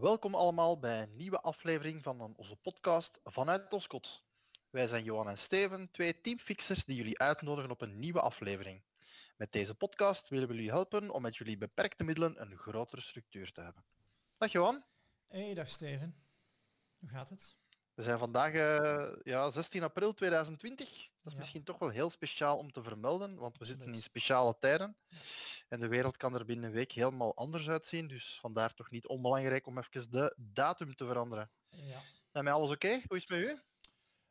Welkom allemaal bij een nieuwe aflevering van onze podcast Vanuit Oskot. Wij zijn Johan en Steven, twee teamfixers die jullie uitnodigen op een nieuwe aflevering. Met deze podcast willen we jullie helpen om met jullie beperkte middelen een grotere structuur te hebben. Dag Johan. Hey, dag Steven. Hoe gaat het? We zijn vandaag uh, ja, 16 april 2020. Dat is misschien toch wel heel speciaal om te vermelden, want we zitten in speciale tijden. En de wereld kan er binnen een week helemaal anders uitzien. Dus vandaar toch niet onbelangrijk om even de datum te veranderen. Ja. En met alles oké? Hoe is het met u?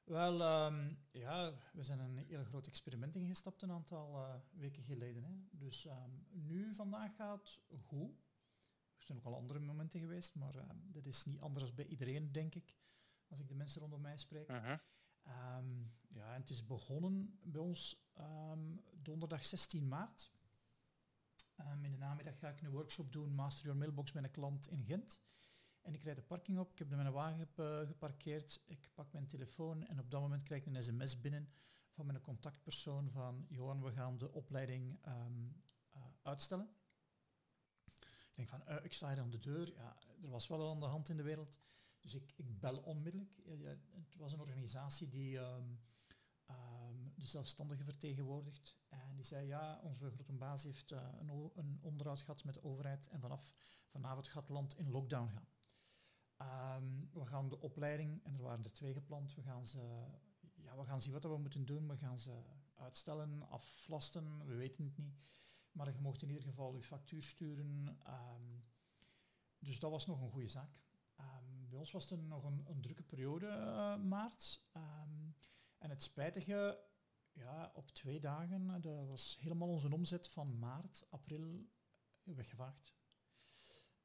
Wel, um, ja, we zijn een heel groot experiment ingestapt een aantal uh, weken geleden. Hè. Dus um, nu, vandaag gaat goed. Er zijn ook al andere momenten geweest, maar uh, dat is niet anders bij iedereen, denk ik als ik de mensen rondom mij spreek. Uh ja, en het is begonnen bij ons um, donderdag 16 maart. Um, in de namiddag ga ik een workshop doen, Master Your Mailbox, met een klant in Gent. En ik rijd de parking op, ik heb mijn wagen geparkeerd, ik pak mijn telefoon en op dat moment krijg ik een sms binnen van mijn contactpersoon van Johan, we gaan de opleiding uh, uitstellen. Ik denk van, uh, ik sta hier aan de deur. Ja, er was wel aan de hand in de wereld. Dus ik, ik bel onmiddellijk. Het was een organisatie die um, um, de zelfstandigen vertegenwoordigt. En die zei, ja, onze grote baas heeft uh, een, een, onderhoud gehad met de overheid en vanaf vanavond gaat het land in lockdown gaan. Um, we gaan de opleiding, en er waren er twee gepland, we gaan, ze, ja, we gaan zien wat we moeten doen. We gaan ze uitstellen, aflasten, we weten het niet. Maar je mocht in ieder geval uw factuur sturen. dus dat was nog een goede zaak. Bij ons was het nog een, een drukke periode, uh, maart. Um, en het spijtige, ja, op twee dagen, eh, dat was helemaal onze omzet van maart, april weggevaagd.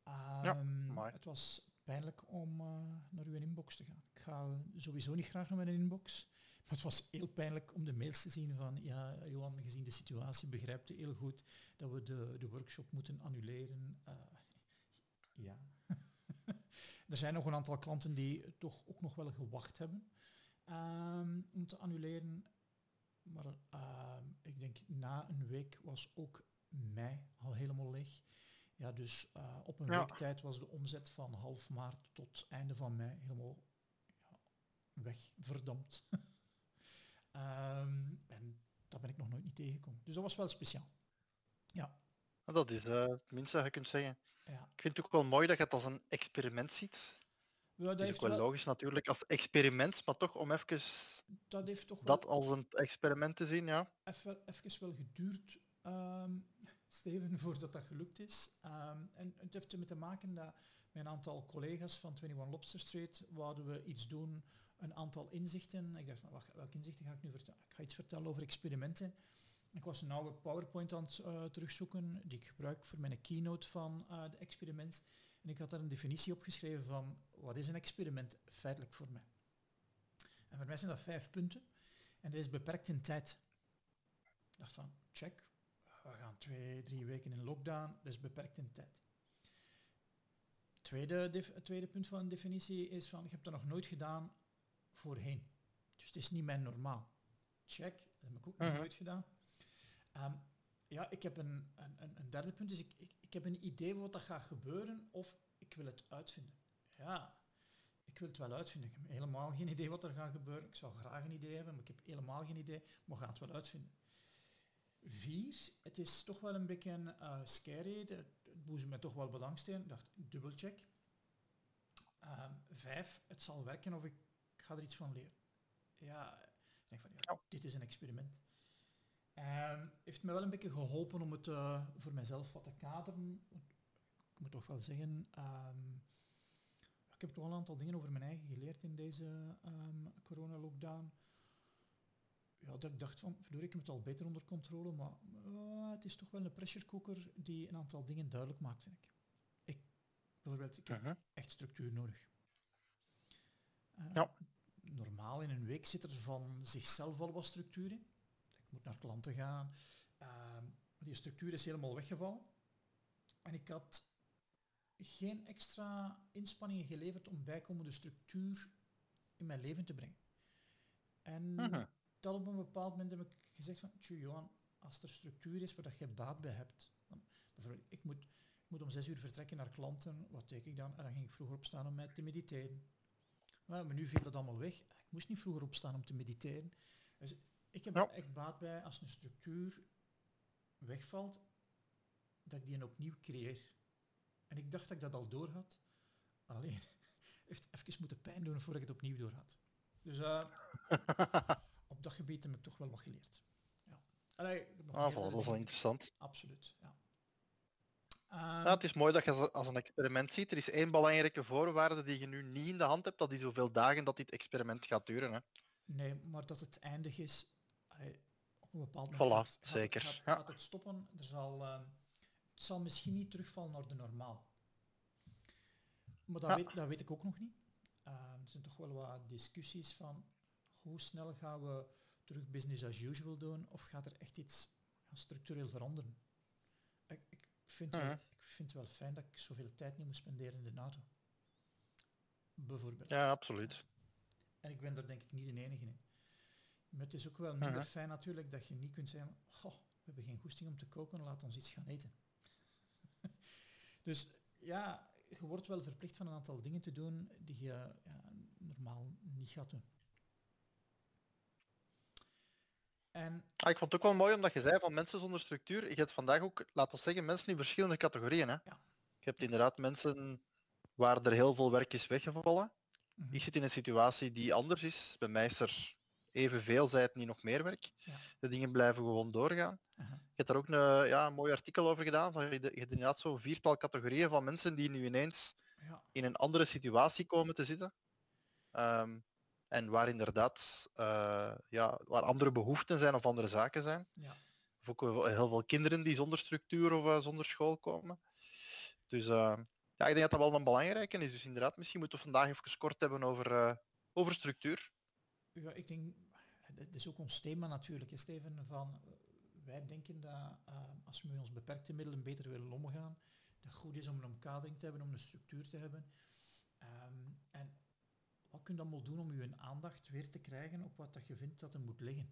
Um, ja, het was pijnlijk om uh, naar uw inbox te gaan. Ik ga sowieso niet graag naar mijn inbox, maar het was heel pijnlijk om de mails te zien van, ja, Johan, gezien de situatie begrijpt u heel goed dat we de, de workshop moeten annuleren. Uh, ja. Er zijn nog een aantal klanten die toch ook nog wel gewacht hebben um, om te annuleren. Maar uh, ik denk na een week was ook mei al helemaal leeg. Ja, dus uh, op een week tijd was de omzet van half maart tot einde van mei helemaal ja, weg, verdampt. um, en dat ben ik nog nooit niet tegengekomen. Dus dat was wel speciaal. Ja. Dat is uh, het minste dat je kunt zeggen. Ja. Ik vind het ook wel mooi dat je het als een experiment ziet. Ja, dat, is ook wel, logisch natuurlijk als experiment, maar toch om even dat, heeft toch dat als een experiment te zien, ja. Even, even wel geduurd, um, Steven, voordat dat gelukt is. Um, en het heeft ermee te maken dat met een aantal collega's van 21 Lobster Street wouden we iets doen, een aantal inzichten. Ik dacht van, wacht, welke inzichten ga ik nu vertellen? Ik ga iets vertellen over experimenten. Ik was een oude PowerPoint aan het uh, terugzoeken die ik gebruik voor mijn keynote van uh, de experiment. En ik had daar een definitie opgeschreven van wat is een experiment feitelijk voor mij. En voor mij zijn dat vijf punten. En dat is beperkt in tijd. Ik dacht van, check, we gaan twee, drie weken in lockdown, is beperkt in tijd. Tweede, het tweede punt van een definitie is van, ik heb dat nog nooit gedaan voorheen. Dus het is niet mijn normaal. Check, dat heb ik ook nog mhm. nooit gedaan. Um, ja, ik heb een, een, een derde punt, dus ik, ik, ik heb een idee wat dat gaat gebeuren of ik wil het uitvinden. Ja, ik wil het wel uitvinden. Ik heb helemaal geen idee wat er gaat gebeuren. Ik zou graag een idee hebben, maar ik heb helemaal geen idee, maar ga het wel uitvinden. Vier, het is toch wel een beetje uh, scary. Het, het boezemt me toch wel belangstelling. Ik dacht, dubbelcheck. Uh, vijf, het zal werken of ik ga er iets van leren. Ja, ik denk van, ja, dit is een experiment. Um, heeft me wel een beetje geholpen om het uh, voor mezelf wat te kaderen. Ik moet toch wel zeggen, um, ik heb toch wel een aantal dingen over mijn eigen geleerd in deze um, corona-lockdown. Ja, dat ik dacht van, verdorie, ik heb het al beter onder controle, maar uh, het is toch wel een pressure cooker die een aantal dingen duidelijk maakt, vind ik. Ik, bijvoorbeeld, ik heb uh -huh. echt structuur nodig. Uh, ja. Normaal in een week zit er van zichzelf al wat structuur in moet naar klanten gaan. Uh, die structuur is helemaal weggevallen. En ik had geen extra inspanningen geleverd om bijkomende structuur in mijn leven te brengen. En uh dat op een bepaald moment heb ik gezegd van, Johan, als er structuur is waar dat je baat bij hebt, dan, bijvoorbeeld, ik moet, ik moet om zes uur vertrekken naar klanten. Wat deed ik dan? En dan ging ik vroeger opstaan om mij te mediteren. Maar, nu viel dat allemaal weg. Ik moest niet vroeger opstaan om te mediteren. Dus ik heb er echt baat bij als een structuur wegvalt, dat ik die opnieuw creëer. En ik dacht dat ik dat al door had. Alleen, heeft even moeten pijn doen voordat ik het opnieuw door had. Dus uh, op dat gebied heb ik toch wel wat geleerd. Ja. Allee, ah, dat is wel interessant. Absoluut, ja. ja. Het is mooi dat je als een experiment ziet. Er is één belangrijke voorwaarde die je nu niet in de hand hebt, dat die zoveel dagen dat dit experiment gaat duren. Hè? Nee, maar dat het eindig is, allee, op een bepaald moment voilà, zeker. Gaat, gaat, het stoppen. Er zal, uh, het zal misschien niet terugvallen naar de normaal. Maar dat, weet, dat weet ik ook nog niet. Uh, er zijn toch wel wat discussies van hoe snel gaan we terug business as usual doen of gaat er echt iets structureel veranderen. Ik, ik vind wel, ik vind het wel fijn dat ik zoveel tijd niet moet spenderen in de NATO. Bijvoorbeeld. Ja, absoluut. En ik ben er denk ik niet de enige in. Maar het is ook wel minder fijn natuurlijk dat je niet kunt zeggen, goh, we hebben geen goesting om te koken, laat ons iets gaan eten. dus ja, je wordt wel verplicht van een aantal dingen te doen die je ja, normaal niet gaat doen. En ah, ik vond het ook wel mooi omdat je zei van mensen zonder structuur. Je hebt vandaag ook, laten we zeggen, mensen in verschillende categorieën. Hè? Ja. Je hebt inderdaad mensen waar er heel veel werk is weggevallen. Mm Ik zit in een situatie die anders is. Bij mij is er evenveel, zij het niet nog meer werk. Ja. De dingen blijven gewoon doorgaan. Uh Je hebt daar ook een, ja, een mooi artikel over gedaan. Van, je, hebt inderdaad zo'n viertal categorieën van mensen die nu ineens ja. in een andere situatie komen te zitten. Um, en waar inderdaad uh, ja, waar andere behoeften zijn of andere zaken zijn. Ja. Of ook heel veel kinderen die zonder structuur of uh, zonder school komen. Dus uh, ja, ik denk dat dat wel een belangrijke is. Dus inderdaad, misschien moeten we vandaag even kort hebben over, over structuur. Ja, ik denk, het is ook ons thema natuurlijk, Steven, van wij denken dat als we met ons beperkte middelen beter willen omgaan, dat het goed is om een omkadering te hebben, om een structuur te hebben. Um, en wat kun je dan wel doen om je aandacht weer te krijgen op wat dat je vindt dat er moet liggen?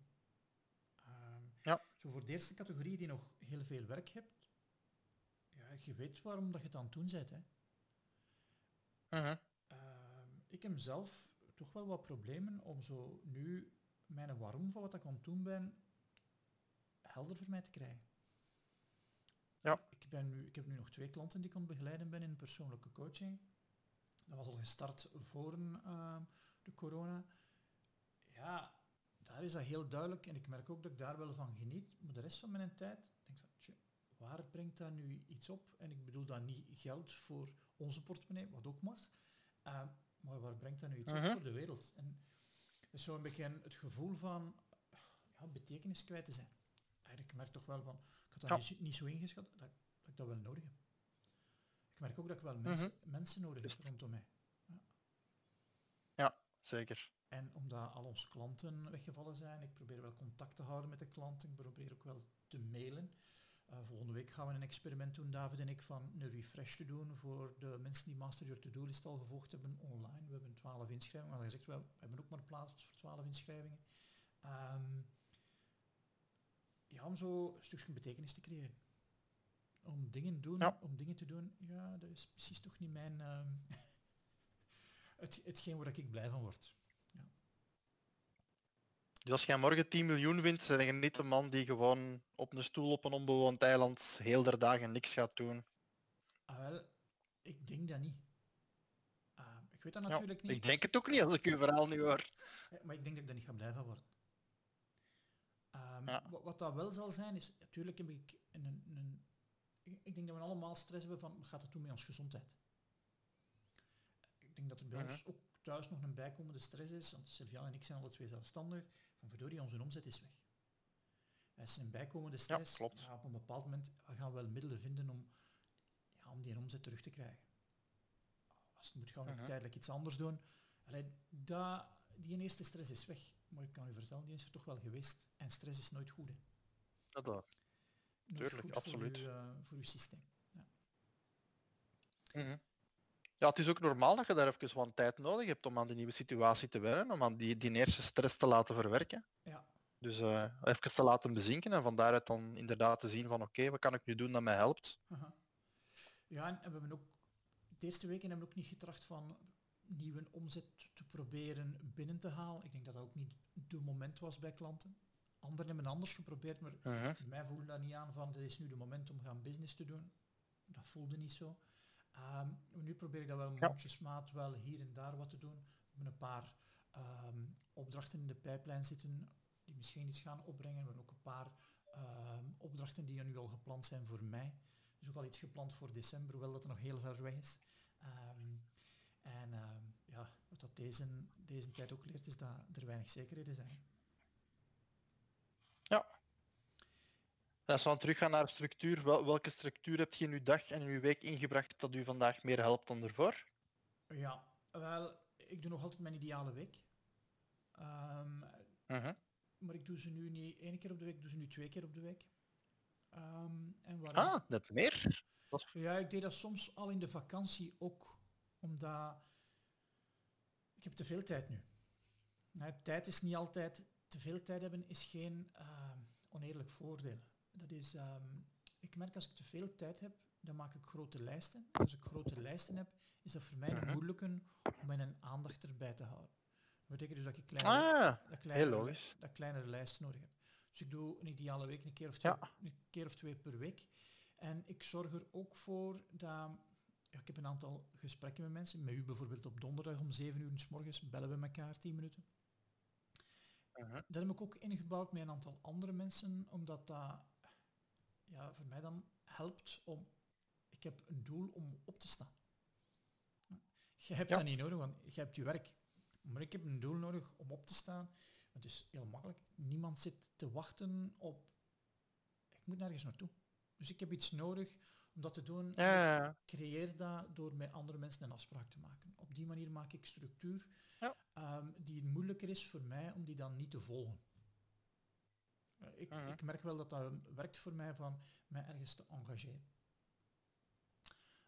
Um, ja. Zo voor de eerste categorie die nog heel veel werk hebt, ja, je weet waarom dat je het aan het doen bent. Hè. Uh ik heb zelf toch wel wat problemen om zo nu mijn waarom van wat ik aan het doen ben helder voor mij te krijgen. Ja. Ik, ben nu, ik heb nu nog twee klanten die ik aan begeleiden ben in persoonlijke coaching. Dat was al gestart voor uh, de corona. Ja, daar is dat heel duidelijk en ik merk ook dat ik daar wel van geniet. Maar de rest van mijn tijd denk ik van, tje, waar brengt dat nu iets op? En ik bedoel dan niet geld voor onze portemonnee, wat ook mag. Uh, maar waar brengt dat nu iets op mhm. voor de wereld? En is zo een beetje het gevoel van ja, betekenis kwijt te zijn. Eigenlijk merk toch wel van, ik had dat niet, niet, zo ingeschat, dat, dat ik dat wel nodig heb. Ik merk ook dat ik wel mensen, mhm. mensen nodig heb rondom mij. Ja. ja, zeker. En omdat al onze klanten weggevallen zijn, ik probeer wel contact te houden met de klanten, ik probeer ook wel te mailen. Uh, volgende week gaan we een experiment doen, David en ik, van een refresh te doen voor de mensen die Master Your To-Do-list al gevolgd hebben online. We hebben 12 inschrijvingen, maar gezegd, we hebben ook maar plaats voor 12 inschrijvingen. Um, ja, om zo een stukje betekenis te creëren om dingen, doen, om dingen te doen, ja, dat is precies toch niet mijn... Uh, het, hetgeen waar ik blij van word. Dus als jij morgen 10 miljoen wint, ben je niet de man die gewoon op een stoel op een onbewoond eiland heel der dagen niks gaat doen? Ah, wel, ik denk dat niet. Uh, ik weet dat natuurlijk niet. Ik denk het ook niet als ik uw verhaal nu hoor. maar ik denk dat ik daar niet ga blij van worden. Um, wat, wat dat wel zal zijn, is natuurlijk heb ik een, een ik denk dat we allemaal stress hebben van, wat gaat het doen met onze gezondheid? Denk dat er bij ons ook thuis nog een bijkomende stress is, want Sylvian en ik zijn alle twee zelfstandig, van verdorie, onze omzet is weg. Er is een bijkomende stress. Ja, klopt. op een bepaald moment gaan we wel middelen vinden om, ja, om die omzet terug te krijgen. Als het moet, gaan we uh tijdelijk iets anders doen. Allee, dat, die eerste stress is weg, maar ik kan u vertellen, die is er toch wel geweest. En stress is nooit goed. Hè. dat. Tuurlijk, absoluut. Voor, uh, voor uw systeem. Ja. Mhm. Ja, het is ook normaal dat je daar even wat tijd nodig hebt om aan die nieuwe situatie te wennen, om aan die, die eerste stress te laten verwerken. Ja. Dus uh, even te laten bezinken en van daaruit dan inderdaad te zien van oké, wat kan ik nu doen dat mij helpt. Ja, en we hebben ook de eerste weken hebben we ook niet getracht van nieuwe omzet te proberen binnen te halen. Ik denk dat dat ook niet de moment was bij klanten. Anderen hebben anders geprobeerd, maar Mhm. mij voelde dat niet aan van dit is nu de moment om gaan business te doen. Dat voelde niet zo. Ehm, nu probeer ik dat wel mondjesmaat wel hier en daar wat te doen. We hebben een paar ehm, opdrachten in de pijplijn zitten die misschien iets gaan opbrengen. We hebben ook een paar ehm, opdrachten die nu al gepland zijn voor mei. Er is ook al iets gepland voor december, hoewel dat er nog heel ver weg is. En ja, wat dat deze, deze tijd ook leert, is dat er weinig zekerheden zijn. Als we dan teruggaan naar structuur, wel, welke structuur heb je in uw dag en in uw week ingebracht dat u vandaag meer helpt dan ervoor? Ja, wel, ik doe nog altijd mijn ideale week. Ehm, Mhm. maar ik doe ze nu niet één keer op de week, ik doe ze nu twee keer op de week. Ehm, en waarom? Ah, net meer. Dat is- Ja, ik deed dat soms al in de vakantie ook, omdat ik heb te veel tijd nu. Nou, tijd is niet altijd, te veel tijd hebben is geen ehm, oneerlijk voordeel. Dat is, ehm, ik merk als ik te veel tijd heb, dan maak ik grote lijsten. Als ik grote lijsten heb, is dat voor mij een Mhm. moeilijke om mijn aandacht erbij te houden. Dat betekent dus dat ik kleine, Ah, dat kleinere, heel logisch. dat kleinere lijst nodig heb. Dus ik doe een ideale week een keer of twee, Ja. een keer of twee per week. En ik zorg er ook voor dat... Ja, ik heb een aantal gesprekken met mensen. Met u bijvoorbeeld op donderdag om 7 uur s morgens bellen we elkaar 10 minuten. Mhm. Dat heb ik ook ingebouwd met een aantal andere mensen, omdat dat ja, voor mij dan helpt om... Ik heb een doel om op te staan. Je hebt Ja. dat niet nodig, want je hebt je werk. Maar ik heb een doel nodig om op te staan. Het is heel makkelijk. Niemand zit te wachten op... Ik moet nergens naartoe. Dus ik heb iets nodig om dat te doen. Ja. Ik creëer dat door met andere mensen een afspraak te maken. Op die manier maak ik structuur Ja. ehm, die moeilijker is voor mij om die dan niet te volgen. Eh, ik, Mhm. ik merk wel dat dat werkt voor mij van mij ergens te engageren.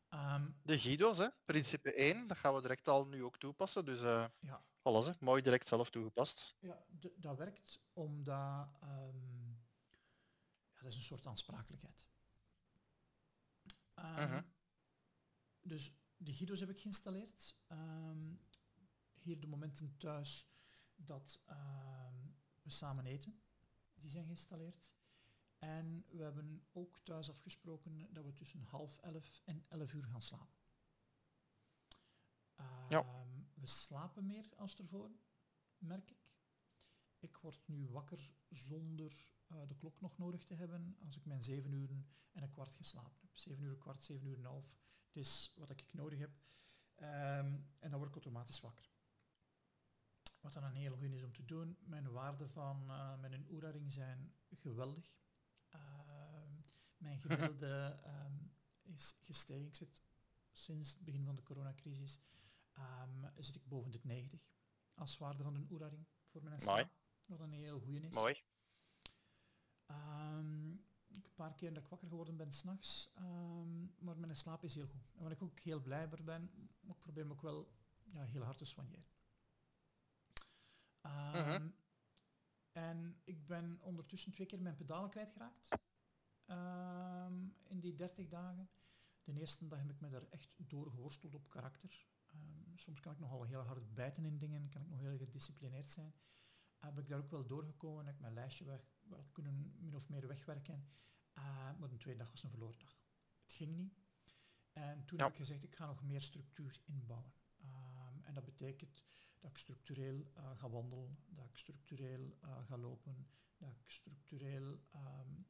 Ehm, De Guido's, hè? principe 1, dat gaan we direct al nu ook toepassen. Dus eh ja, alles, hè? mooi direct zelf toegepast. ja dat werkt omdat ehm, ja, dat is een soort aansprakelijkheid. Ehm, Mhm. Dus de Guido's heb ik geïnstalleerd. Hier de momenten thuis dat we samen eten, die zijn geïnstalleerd. En we hebben ook thuis afgesproken dat we tussen half elf en elf uur gaan slapen. Ja. Ehm, we slapen meer als ervoor, merk ik. Ik word nu wakker zonder eh, de klok nog nodig te hebben als ik mijn zeven uur en een kwart geslapen heb. Zeven uur, een kwart, zeven uur en een half. Het is wat ik nodig heb. Ehm, en dan word ik automatisch wakker. Wat dan een heel goed is om te doen. Mijn waarden van eh, mijn Oura-ring zijn geweldig. Ehm, mijn gemiddelde ehm, is gestegen. Ik zit sinds het begin van de coronacrisis ehm, zit ik boven de 90 als waarde van een Oura-ring voor mijn Mooi. slaap. Wat een heel goeie is. Mooi. Ik een paar keer dat ik wakker geworden ben s'nachts, maar mijn slaap is heel goed. En waar ik ook heel blij ben, ik probeer me ook wel ja, heel hard te soigneren. Ehm, En ik ben ondertussen twee keer mijn pedalen kwijtgeraakt ehm, in die 30 dagen. De eerste dag heb ik me daar echt door geworsteld op karakter. Ehm, soms kan ik nogal heel hard bijten in dingen, kan ik nog heel gedisciplineerd zijn heb ik daar ook wel doorgekomen en heb ik mijn lijstje weg, wel kunnen min of meer wegwerken. Uh, maar de tweede dag was een verloren dag. Het ging niet. En toen Ja. heb ik gezegd, ik ga nog meer structuur inbouwen. Um, en dat betekent dat ik structureel uh, ga wandelen, dat ik structureel uh, ga lopen, dat ik structureel um,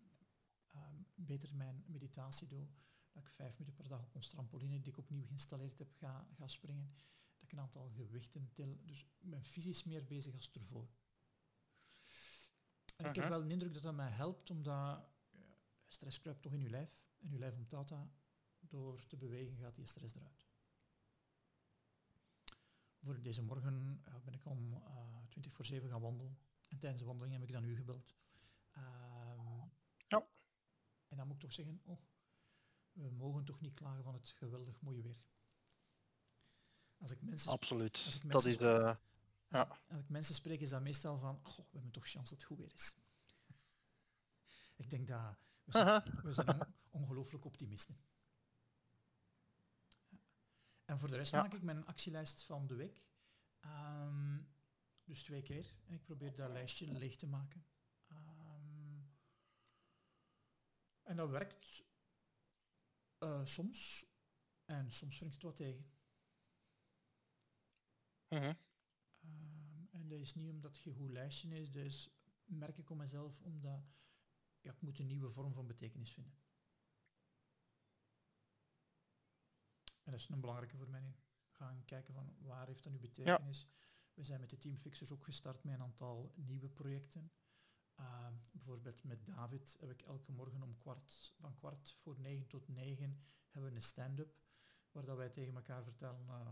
um, beter mijn meditatie doe, dat ik vijf minuten per dag op ons trampoline die ik opnieuw geïnstalleerd heb ga, ga springen, dat ik een aantal gewichten til. Dus mijn fysisch is meer bezig als ervoor. En ik heb Mhm. wel de indruk dat dat mij helpt, omdat ja, stress kruipt toch in je lijf. En je lijf onthoudt dat. Door te bewegen gaat die stress eruit. Voor deze morgen uh, ben ik om uh, 20 voor 7 gaan wandelen. En tijdens de wandeling heb ik dan u gebeld. Um, ja. En dan moet ik toch zeggen, oh, we mogen toch niet klagen van het geweldig mooie weer. Als ik mensen Absoluut. Als ik dat is de... Uh, ja. Als, als ik mensen spreek, is dat meestal van, goh, we hebben toch kans dat het goed weer is. ik denk dat we zijn, we zijn on ongelooflijk optimisten. En voor de rest maak ik mijn actielijst van de week. Ehm, dus twee keer. En ik probeer dat lijstje leeg te maken. Ehm, en dat werkt uh, soms. En soms vind ik het wat tegen. Mhm. Ehm, en dat is niet omdat je goed lijstje is, dus merk ik om mezelf, omdat ja, ik moet een nieuwe vorm van betekenis vinden. En dat is een belangrijke voor mij nu. Gaan kijken van waar heeft dat nu betekenis. We zijn met de teamfixers ook gestart met een aantal nieuwe projecten. Uh, bijvoorbeeld met David heb ik elke morgen om kwart, van kwart voor negen tot negen hebben we een stand-up waar dat wij tegen elkaar vertellen uh,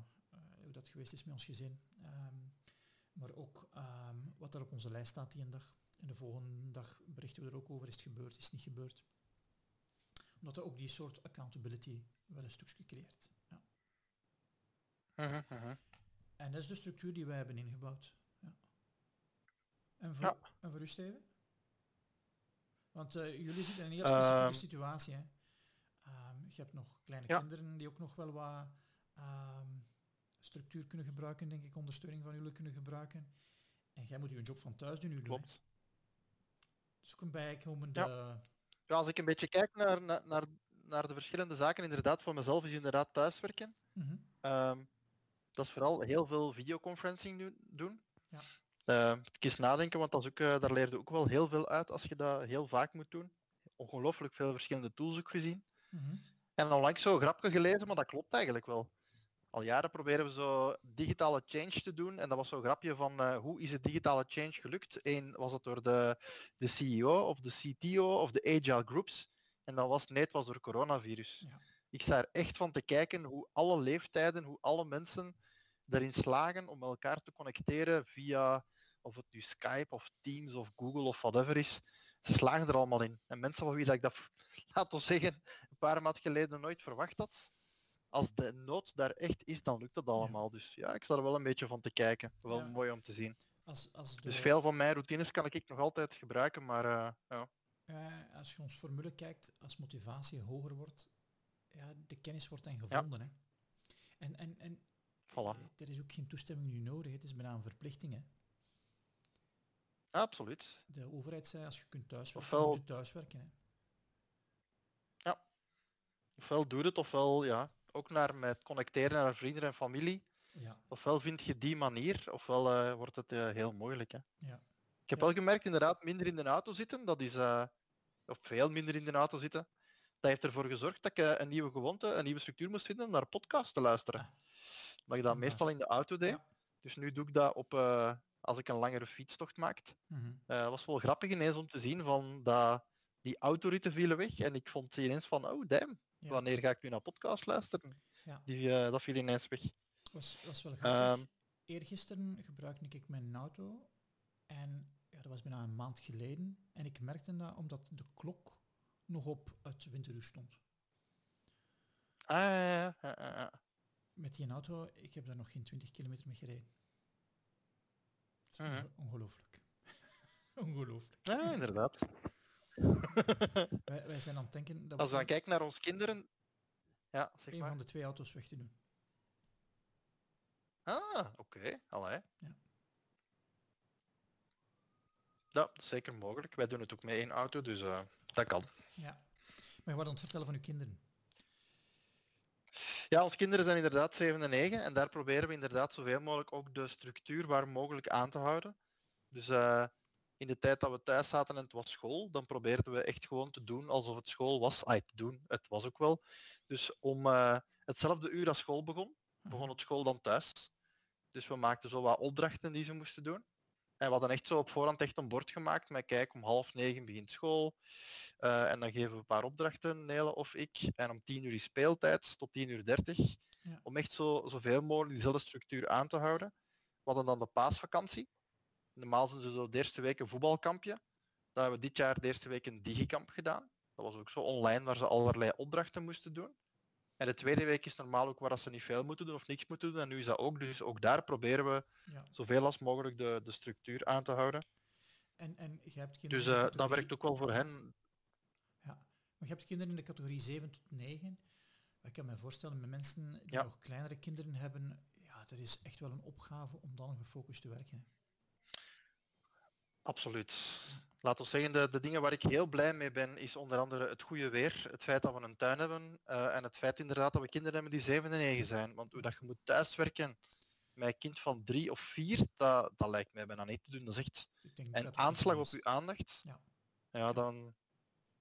hoe dat geweest is met ons gezin. Um, maar ook um, wat er op onze lijst staat die een dag. En de volgende dag berichten we er ook over, is het gebeurd, is het niet gebeurd. Omdat er ook die soort accountability wel een stukje creëert. Ja. Uh -huh, uh -huh. En dat is de structuur die wij hebben ingebouwd. Ja. En, voor, ja. en voor u, Steven? Want uh, jullie zitten in een heel specifieke uh, situatie. Hè? Um, je hebt nog kleine ja. kinderen die ook nog wel wat um, structuur kunnen gebruiken, denk ik, ondersteuning van jullie kunnen gebruiken. En jij moet je job van thuis doen nu Klopt. Doen, dus ook een bijkomende... Ja. als ik een beetje kijk naar, naar, naar de verschillende zaken, inderdaad, voor mezelf is inderdaad thuiswerken. Mm -hmm. um, dat is vooral heel veel videoconferencing doen. Ja. Uh, kies nadenken, want is ook, uh, daar leer je ook wel heel veel uit als je dat heel vaak moet doen. Ongelooflijk veel verschillende tools ook gezien. Mm -hmm. En onlangs zo grapje gelezen, maar dat klopt eigenlijk wel. Al jaren proberen we zo digitale change te doen. En dat was zo'n grapje van uh, hoe is het digitale change gelukt? Eén was het door de, de CEO of de CTO of de agile groups. En dan was nee, het was door coronavirus. Ja. Ik sta er echt van te kijken hoe alle leeftijden, hoe alle mensen erin slagen om elkaar te connecteren via of het nu Skype of Teams of Google of whatever is. Ze slagen er allemaal in. En mensen van wie dat ik dat, laten we zeggen, een paar maanden geleden nooit verwacht had, als de nood daar echt is, dan lukt dat allemaal. Ja. Dus ja, ik sta er wel een beetje van te kijken. Wel Ja. mooi om te zien. Als, als de, Dus veel van mijn routines kan ik nog altijd gebruiken, maar eh, ja. als je ons formule kijkt, als motivatie hoger wordt, ja, de kennis wordt dan gevonden. Hè. En, en, en Voilà. eh, er is ook geen toestemming nu nodig. Het is bijna een verplichting. Hè. Absoluut. De overheid zei, als je kunt thuiswerken, Ofwel- moet je thuiswerken. Hè. Ofwel doe het, ofwel ja, ook naar met connecteren naar vrienden en familie. Ja, Ofwel vind je die manier, ofwel eh, wordt het eh, heel moeilijk. Hè. ja. Ik heb Ja. wel gemerkt, inderdaad, minder in de auto zitten, dat is, eh, of veel minder in de auto zitten, dat heeft ervoor gezorgd dat ik een nieuwe gewoonte, een nieuwe structuur moest vinden naar podcast te luisteren. Ah. Maar ik dat Ja. meestal in de auto deed. Dus nu doe ik dat op, als ik een langere fietstocht maak. Het was wel grappig ineens om te zien van dat die autoritten vielen weg en ik vond ineens van, oh damn, Ja. wanneer ga ik nu naar podcast luisteren? Ja. Die, eh, dat viel ineens weg. was, was wel grappig. Ehm. Eergisteren gebruikte ik mijn auto en ja, dat was bijna een maand geleden. En ik merkte dat omdat de klok nog op het winteruur stond. Ah. Met die auto, ik heb daar nog geen 20 kilometer mee gereden. Dat is Mhm. onge- ongelooflijk. ongelooflijk. Ja, inderdaad. Wij, wij zijn aan het denken dat Als we dan kijken naar ons kinderen... Ja, zeg een maar. van de twee auto's weg te doen. Ah, oké. Allee. Ja. Ja, dat is zeker mogelijk. Wij doen het ook met één auto, dus eh, dat kan. Ja. Maar je wordt aan het vertellen van uw kinderen. Ja, onze kinderen zijn inderdaad 7 en 9 en daar proberen we inderdaad zoveel mogelijk ook de structuur waar mogelijk aan te houden. Dus eh, in de tijd dat we thuis zaten en het was school, dan probeerden we echt gewoon te doen alsof het school was. Ah, te doen, het was ook wel. Dus om eh, hetzelfde uur als school begon, begon het school dan thuis. Dus we maakten zo wat opdrachten die ze moesten doen. En we hadden echt zo op voorhand echt een bord gemaakt met kijk, om half negen begint school. Eh, en dan geven we een paar opdrachten, Nele of ik. En om tien uur is speeltijd, tot tien uur dertig. Ja. Om echt zo, zoveel mogelijk diezelfde structuur aan te houden. We hadden dan de paasvakantie. Normaal zijn ze zo de eerste week een voetbalkampje. Dan hebben we dit jaar de eerste week een digikamp gedaan. Dat was ook zo online waar ze allerlei opdrachten moesten doen. En de tweede week is normaal ook waar ze niet veel moeten doen of niks moeten doen. En nu is dat ook. Dus ook daar proberen we Ja. zoveel als mogelijk de, de structuur aan te houden. En, en je hebt kinderen Dus eh, dat werkt ook wel voor hen. Ja, maar je hebt kinderen in de categorie 7 tot 9. Ik kan me voorstellen, met mensen die nog kleinere kinderen hebben, ja, dat is echt wel een opgave om dan gefocust te werken. Absoluut. Laat ons zeggen, de, de, dingen waar ik heel blij mee ben, is onder andere het goede weer, het feit dat we een tuin hebben uh, en het feit inderdaad dat we kinderen hebben die 7 en 9 zijn. Want hoe dat je moet thuiswerken met een kind van 3 of 4, dat, dat lijkt mij bijna niet te doen. Dat is echt een aanslag op je aandacht. Ja, ja dan...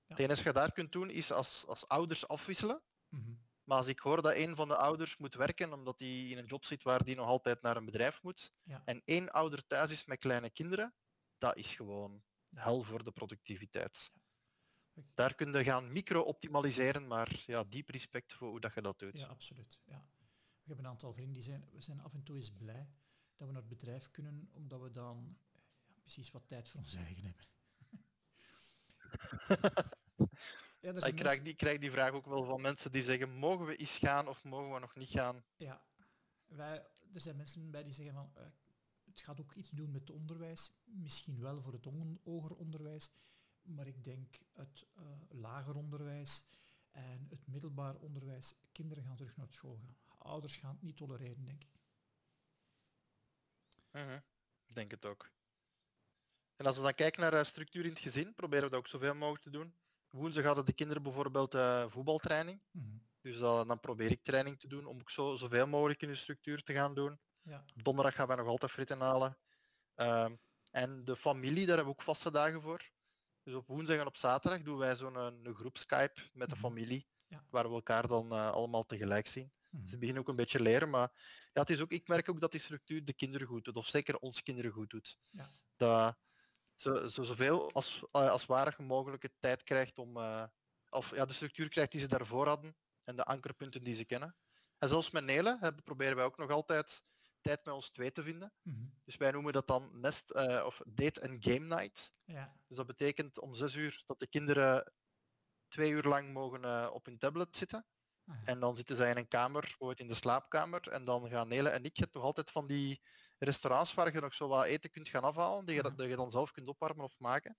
Ja. Het enige wat je daar kunt doen is als, als ouders afwisselen. Mm -hmm. Maar als ik hoor dat een van de ouders moet werken omdat hij in een job zit waar die nog altijd naar een bedrijf moet, ja. en één ouder thuis is met kleine kinderen, dat is gewoon hel voor de productiviteit. Daar kun je gaan micro-optimaliseren, maar ja, diep respect voor hoe dat je dat doet. Ja, absoluut. Ja. We hebben een aantal vrienden die zijn, we zijn af en toe eens blij dat we naar het bedrijf kunnen, omdat we dan ja, precies wat tijd voor ons eigen hebben. ja, ik, krijg die, krijg die vraag ook wel van mensen die zeggen, mogen we eens gaan of mogen we nog niet gaan? Ja, wij, er zijn mensen bij die zeggen van, uh, het gaat ook iets doen met het onderwijs, misschien wel voor het hoger onderwijs, maar ik denk het uh, lager onderwijs en het middelbaar onderwijs, kinderen gaan terug naar school gaan. Ouders gaan het niet tolereren, denk ik. Uh denk het ook. En als we dan kijken naar uh, structuur in het gezin, proberen we dat ook zoveel mogelijk te doen. Woensdag hadden de kinderen bijvoorbeeld uh, voetbaltraining. Mhm. Dus dan probeer ik training te doen om ook zo, zoveel mogelijk in de structuur te gaan doen. Ja. donderdag gaan we nog altijd fritten halen. Ehm, en de familie, daar hebben we ook vaste dagen voor. Dus op woensdag en op zaterdag doen wij zo'n een, een groep Skype met de mhm. familie, ja. waar we elkaar dan uh, allemaal tegelijk zien. Mhm. Ze beginnen ook een beetje leren, maar ja, het is ook, ik merk ook dat die structuur de kinderen goed doet, of zeker ons kinderen goed doet. Ja. Dat zo, zo, zoveel als, uh, als waardig mogelijke tijd krijgt om, uh, of ja, de structuur krijgt die ze daarvoor hadden en de ankerpunten die ze kennen. En zelfs met Nelen proberen wij ook nog altijd tijd met ons twee te vinden. Mhm. Dus wij noemen dat dan nest uh, of date and game night. Ja. Dus dat betekent om zes uur dat de kinderen twee uur lang mogen uh, op hun tablet zitten. En dan zitten zij in een kamer, bijvoorbeeld in de slaapkamer. En dan gaan Nele en ik het nog altijd van die restaurants waar je nog zo wat eten kunt gaan afhalen, die je, dat je dan zelf kunt opwarmen of maken.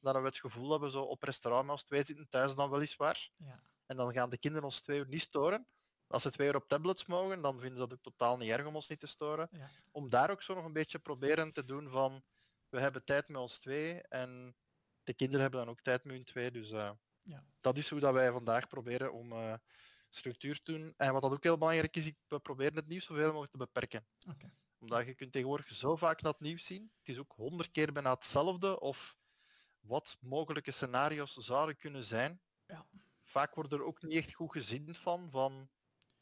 Dan hebben we het gevoel dat we zo op restaurant met ons twee zitten, thuis dan weliswaar. Ja. En dan gaan de kinderen ons twee uur niet storen als ze twee uur op tablets mogen, dan vinden ze dat ook totaal niet erg om ons niet te storen. Ja. Om daar ook zo nog een beetje proberen te doen van, we hebben tijd met ons twee en de kinderen hebben dan ook tijd met hun twee. Dus uh, ja. dat is hoe dat wij vandaag proberen om uh, structuur te doen. En wat dat ook heel belangrijk is, we proberen het nieuws zoveel mogelijk te beperken. Okay. Omdat je kunt tegenwoordig zo vaak het nieuws zien. Het is ook honderd keer bijna hetzelfde of wat mogelijke scenario's zouden kunnen zijn. Ja. Vaak wordt er ook niet echt goed gezien van, van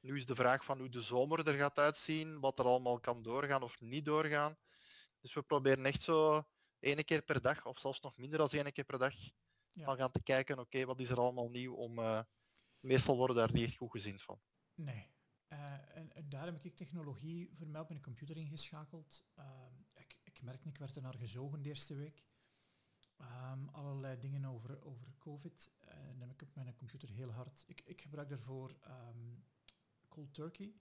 nu is de vraag van hoe de zomer er gaat uitzien, wat er allemaal kan doorgaan of niet doorgaan. Dus we proberen echt zo één keer per dag, of zelfs nog minder dan één keer per dag, ja. gaan te kijken, oké, wat is er allemaal nieuw om... Uh, meestal worden daar niet echt goed gezien van. Nee. Uh, en, en, daar heb ik technologie voor mij op mijn computer ingeschakeld. Uh, ik, ik merkte, ik werd er naar gezogen de eerste week. Um, allerlei dingen over, over COVID. En dan heb ik op mijn computer heel hard... Ik, ik gebruik daarvoor um, Cold Turkey.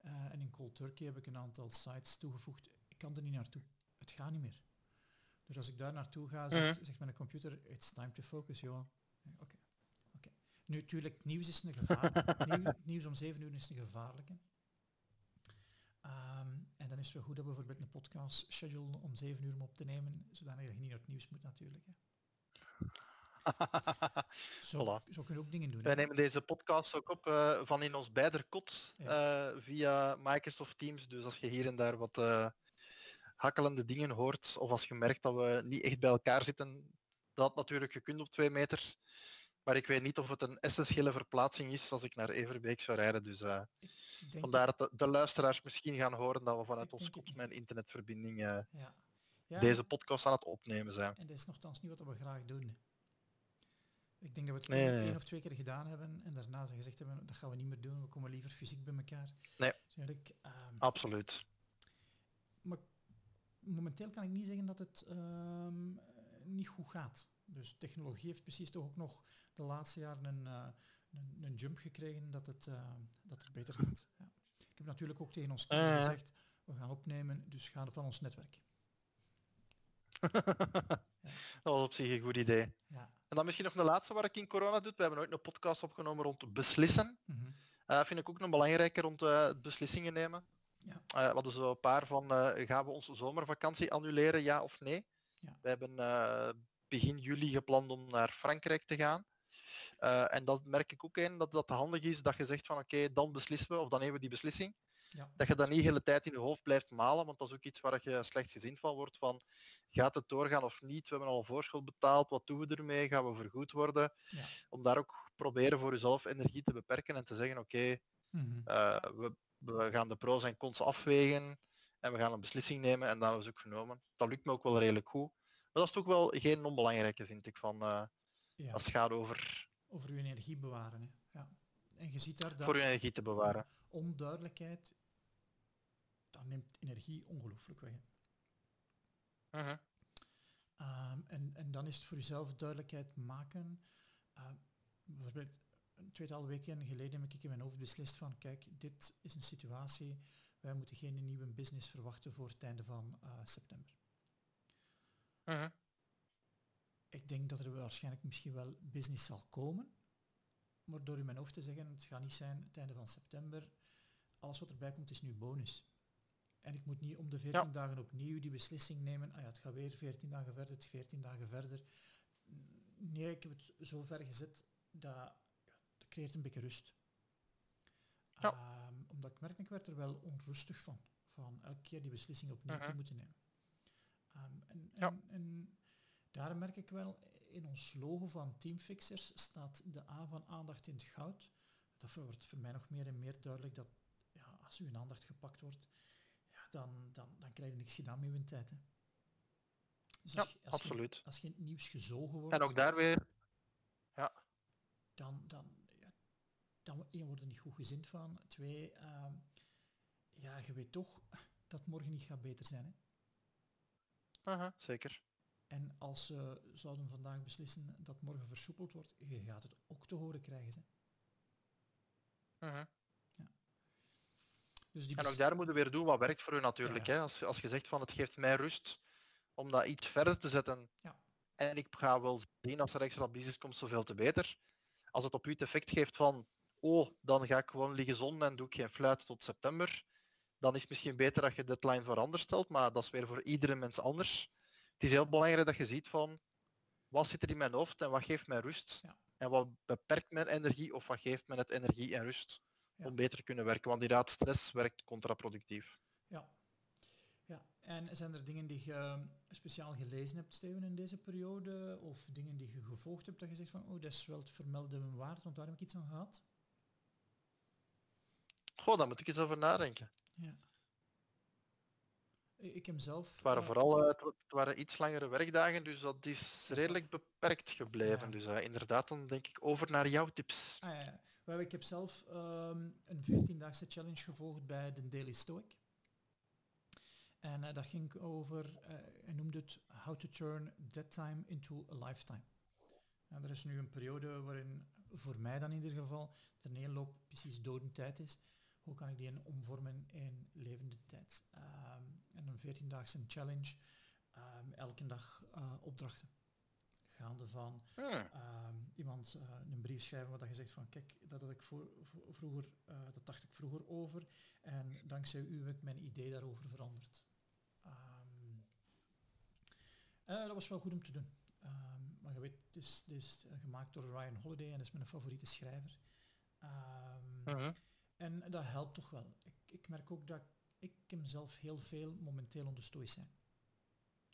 Uh, en in Cold Turkey heb ik een aantal sites toegevoegd. Ik kan er niet naartoe. Het gaat niet meer. Dus als ik daar naartoe ga, zegt, zegt mijn computer, it's time to focus, joh. Oké. Okay. Nu, natuurlijk, nieuws is een gevaar. Nieuw, nieuws om zeven uur is een gevaarlijke. Um, en dan is het wel goed dat we bijvoorbeeld een podcast schedule om zeven uur om op te nemen, zodat je niet naar het nieuws moet natuurlijk. Hè. zo, voilà. zo kun je ook dingen doen. Wij nemen deze podcast ook op uh, van in ons beider kot uh, via Microsoft Teams. Dus als je hier en daar wat uh, hakkelende dingen hoort, of als je merkt dat we niet echt bij elkaar zitten, dat natuurlijk gekund op twee meter. Maar ik weet niet of het een essentiële verplaatsing is als ik naar Everbeek zou rijden. Dus vandaar dat de, de, luisteraars misschien gaan horen dat we vanuit ons kot mijn internetverbinding ja. Ja, deze podcast aan het opnemen zijn. En dat is nogthans niet wat we graag doen. Ik denk dat we het één of twee keer gedaan hebben en daarna ze gezegd hebben, dat gaan we niet meer doen, we komen liever fysiek bij elkaar. Nee, dus um, absoluut. Maar momenteel kan ik niet zeggen dat het um, niet goed gaat. Dus technologie heeft precies toch ook nog de laatste jaren een, uh, een, een, jump gekregen dat het, uh, dat het beter gaat. Ja. Ik heb natuurlijk ook tegen ons uh. gezegd, we gaan opnemen, dus gaan van ons netwerk. Dat was op zich een goed idee. Ja. En dan misschien nog de laatste waar ik in corona doe. We hebben ooit een podcast opgenomen rond beslissen. Uh, vind ik ook nog belangrijker rond uh, beslissingen nemen. Ja. Uh, we hadden zo een paar van, gaan we onze zomervakantie annuleren, ja of nee? Ja. We hebben begin juli gepland om naar Frankrijk te gaan. en dat merk ik ook in, dat dat handig is dat je zegt van oké, dan beslissen we, of dan nemen we die beslissing. Ja. Dat je dan niet de hele tijd in je hoofd blijft malen, want dat is ook iets waar je slecht gezien van wordt van gaat het doorgaan of niet? We hebben al voorschot betaald, wat doen we ermee? Gaan we vergoed worden? Ja. Om daar ook proberen voor jezelf energie te beperken en te zeggen oké, mhm. eh, we, we, gaan de pro's en cons afwegen en we gaan een beslissing nemen en dat we ook genomen. Dat lukt me ook wel redelijk goed. Maar dat is toch wel geen onbelangrijke vind ik van uh, ja. als het gaat over... Over uw energie bewaren. Hè? Ja. En je ziet daar dat... Voor uw energie te bewaren. Onduidelijkheid neemt energie ongelooflijk weg. Uh en, en dan is het voor jezelf duidelijkheid maken. Uh, bijvoorbeeld een tweetal weken geleden heb ik in mijn hoofd beslist van kijk, dit is een situatie, wij moeten geen nieuwe business verwachten voor het einde van uh, september. Uh Ik denk dat er waarschijnlijk misschien wel business zal komen, maar door in mijn hoofd te zeggen, het gaat niet zijn het einde van september, alles wat erbij komt is nu bonus. En ik moet niet om de 14 dagen opnieuw die beslissing nemen. Ah ja, het gaat weer 14 dagen verder, het 14 dagen verder. Nee, ik heb het zo ver gezet dat, ja, dat creëert een beetje rust. Ja. Ehm, omdat ik merk, ik werd er wel onrustig van. Van elke keer die beslissing opnieuw te mhm. moeten nemen. Um, en, en, en daar merk ik wel, in ons logo van Teamfixers staat de A van aandacht in het goud. Dat wordt voor mij nog meer en meer duidelijk dat ja, als uw aandacht gepakt wordt, dan, dan, dan krijg je niks gedaan met je tijd. Hè. Dus ja, als absoluut. Je, als je in het nieuws gezogen wordt... En ook daar weer... Ja. Dan, dan, ja, dan één, wordt er niet goed gezind van. Twee, uh, ja, je weet toch dat morgen niet gaat beter zijn. Hè. Aha, zeker. En als ze zouden vandaag beslissen dat morgen versoepeld wordt, je gaat het ook te horen krijgen. Hè. Dus die en ook daar moeten we weer doen wat werkt voor u natuurlijk. Hè? Als, als je zegt van het geeft mij rust om dat iets verder te zetten. Ja. En ik ga wel zien als er extra business komt zoveel te beter. Als het op u het effect geeft van oh, dan ga ik gewoon liggen zon en doe ik geen fluit tot september. Dan is het misschien beter dat je de deadline voor anders stelt, maar dat is weer voor iedere mens anders. Het is heel belangrijk dat je ziet van wat zit er in mijn hoofd en wat geeft mij rust. Ja. En wat beperkt mijn energie of wat geeft mij het energie en rust om beter te kunnen werken. Want inderdaad, stress werkt contraproductief. Ja. ja. En zijn er dingen die je speciaal gelezen hebt, Steven, in deze periode? Of dingen die je gevolgd hebt dat je zegt van, oh, dat is wel het vermelden waard, want daar heb ik iets aan gehad? Goh, daar moet ik eens over nadenken. Ja. Ik heb zelf... Het waren vooral uh, het waren iets langere werkdagen, dus dat is redelijk beperkt gebleven. Dus uh, inderdaad, dan denk ik over naar jouw tips. Ah, ja. Ik heb zelf um, een 14-daagse challenge gevolgd bij de Daily Stoic. En uh, dat ging over, uh, hij noemde het How to Turn That Time into a Lifetime. Er is nu een periode waarin, voor mij dan in ieder geval, de neerloop precies dodentijd is. Hoe kan ik die omvormen in levende tijd? Um, en een 14-daagse challenge, um, elke dag uh, opdrachten gaande van ehm, iemand uh, een brief schrijven wat je zegt van kijk, dat had ik voor, vroeger, uh, dat dacht ik vroeger over en dankzij u heb ik mijn idee daarover veranderd. Um, dat was wel goed om te doen. Um, maar je weet, het is, het is gemaakt door Ryan Holiday en dat is mijn favoriete schrijver. En dat helpt toch wel. Ik, ik merk ook dat ik hem zelf heel veel momenteel onder stoïcijn.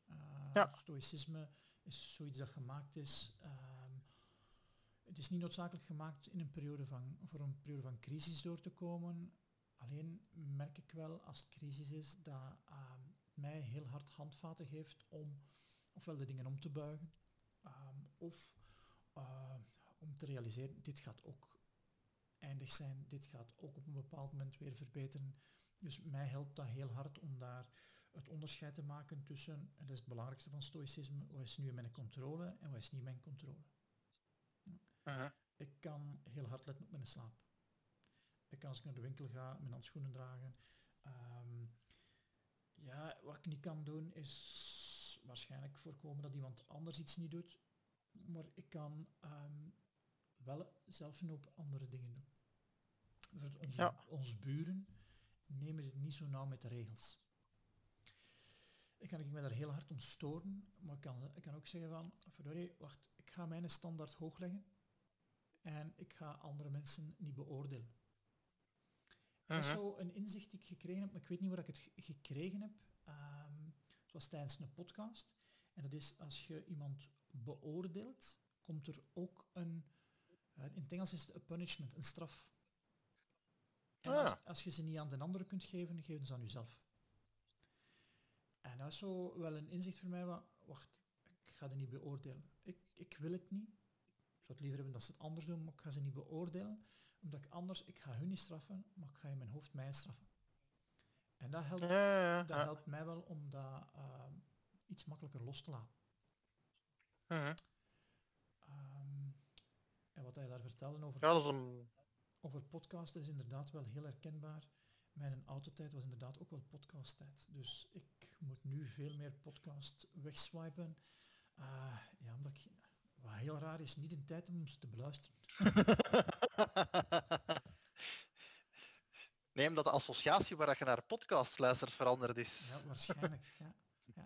Uh, ja. Stoïcisme is zoiets dat gemaakt is. Ehm, het is niet noodzakelijk gemaakt in een periode van, voor een periode van crisis door te komen. Alleen merk ik wel als het crisis is dat uh, mij heel hard handvaten geeft om ofwel de dingen om te buigen ehm, of uh, om te realiseren, dit gaat ook eindig zijn, dit gaat ook op een bepaald moment weer verbeteren. Dus mij helpt dat heel hard om daar het onderscheid te maken tussen, en dat is het belangrijkste van stoïcisme, wat is nu mijn controle en wat is niet mijn controle. Ik kan heel hard letten op mijn slaap. Ik kan als ik naar de winkel ga, mijn handschoenen dragen. Ehm, ja, wat ik niet kan doen is waarschijnlijk voorkomen dat iemand anders iets niet doet. Maar ik kan um, wel zelf een hoop andere dingen doen. onze, ja. onze buren nemen het niet zo nauw met de regels. Ik kan ik me daar heel hard om storen, maar ik kan, ik kan ook zeggen van, verdorie, wacht, ik ga mijn standaard hoog leggen en ik ga andere mensen niet beoordelen. Dat is zo een inzicht die ik gekregen heb, maar ik weet niet waar ik het gekregen heb. Um, het was tijdens een podcast. En dat is als je iemand beoordeelt, komt er ook een, uh, in het Engels is het een punishment, een straf. En ah. als, als, je ze niet aan de anderen kunt geven, geef ze aan jezelf. En dat is zo wel een inzicht voor mij, wat, wacht, ik ga het niet beoordelen. Ik, ik wil het niet. Ik zou het liever hebben dat ze het anders doen, maar ik ga ze niet beoordelen. Omdat ik anders, ik ga hun niet straffen, maar ik ga in mijn hoofd mij straffen. En dat helpt, dat helpt mij wel om dat ehm, iets makkelijker los te laten. Uh en wat hij daar vertelde over, ja, dat een... over podcast is inderdaad wel heel herkenbaar. Mijn autotijd was inderdaad ook wel podcasttijd. Dus ik moet nu veel meer podcast wegswipen. Uh, ja, omdat ik, wat heel raar is, niet in tijd om ze te beluisteren. Nee, omdat de associatie waar je naar podcast luistert veranderd is. Ja, waarschijnlijk. ja, ja.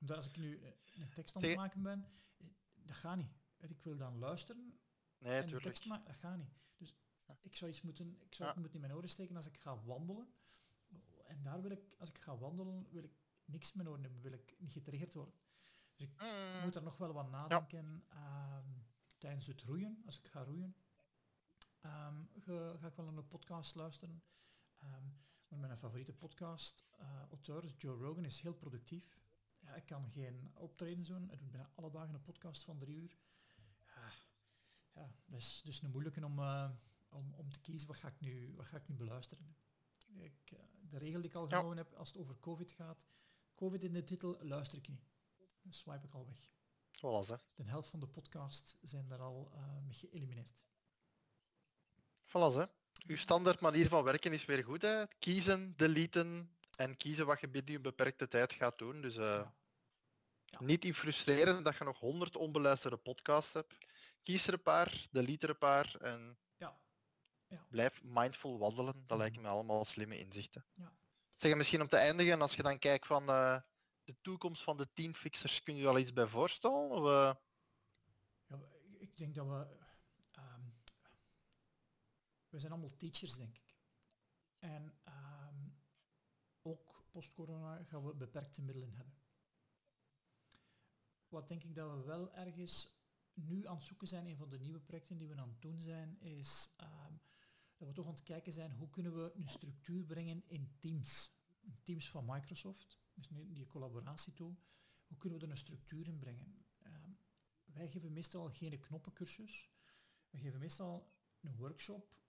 Omdat als ik nu eh, een tekst aan het maken ben, eh, dat gaat niet. Ik wil dan luisteren nee, en een tekst maken, dat gaat niet. Dus ik zou iets moeten, ik zou het moeten in mijn oren steken als ik ga wandelen. En daar wil ik, als ik ga wandelen, wil ik niks in mijn oren hebben, wil ik niet getriggerd worden. Dus ik mm. moet er nog wel wat nadenken ehm, tijdens het roeien, als ik ga roeien. Um, ga, ik wel een podcast luisteren. Um, mijn favoriete podcast, uh, auteur Joe Rogan, is heel productief. Ja, ik kan geen optredens doen. Ik doe bijna alle dagen een podcast van drie uur. Ja, ja dat is dus een moeilijke om, uh, om, om te kiezen wat ga ik nu, wat ga ik nu beluisteren. Ik, uh, de regel die ik al genomen heb als het over COVID gaat, COVID in de titel luister ik niet. Dan swipe ik al weg. Zoals hè. De helft van de podcast zijn daar al mee geëlimineerd. Voilà hè. Uw standaard manier van werken is weer goed. Hè? Kiezen, deleten en kiezen wat je binnen je beperkte tijd gaat doen. Dus uh, ja. niet in frustreren dat je nog honderd onbeluisterde podcasts hebt. Kies er een paar, delete er een paar en ja. Blijf mindful wandelen. Dat mhm. lijken me allemaal slimme inzichten. Ja. Zeg misschien om te eindigen, als je dan kijkt van uh, de toekomst van de team fixers, kun je wel iets bij voorstellen? Of, uh... ja, ik denk dat we we zijn allemaal teachers, denk ik. En ehm, ook post-corona gaan we beperkte middelen hebben. Wat denk ik dat we wel ergens nu aan het zoeken zijn, een van de nieuwe projecten die we aan het doen zijn, is ehm, dat we toch aan het kijken zijn hoe kunnen we een structuur brengen in Teams. Teams van Microsoft, dus die collaboratietool. Hoe kunnen we er een structuur in brengen? Ehm, wij geven meestal geen knoppencursus. We geven meestal een workshop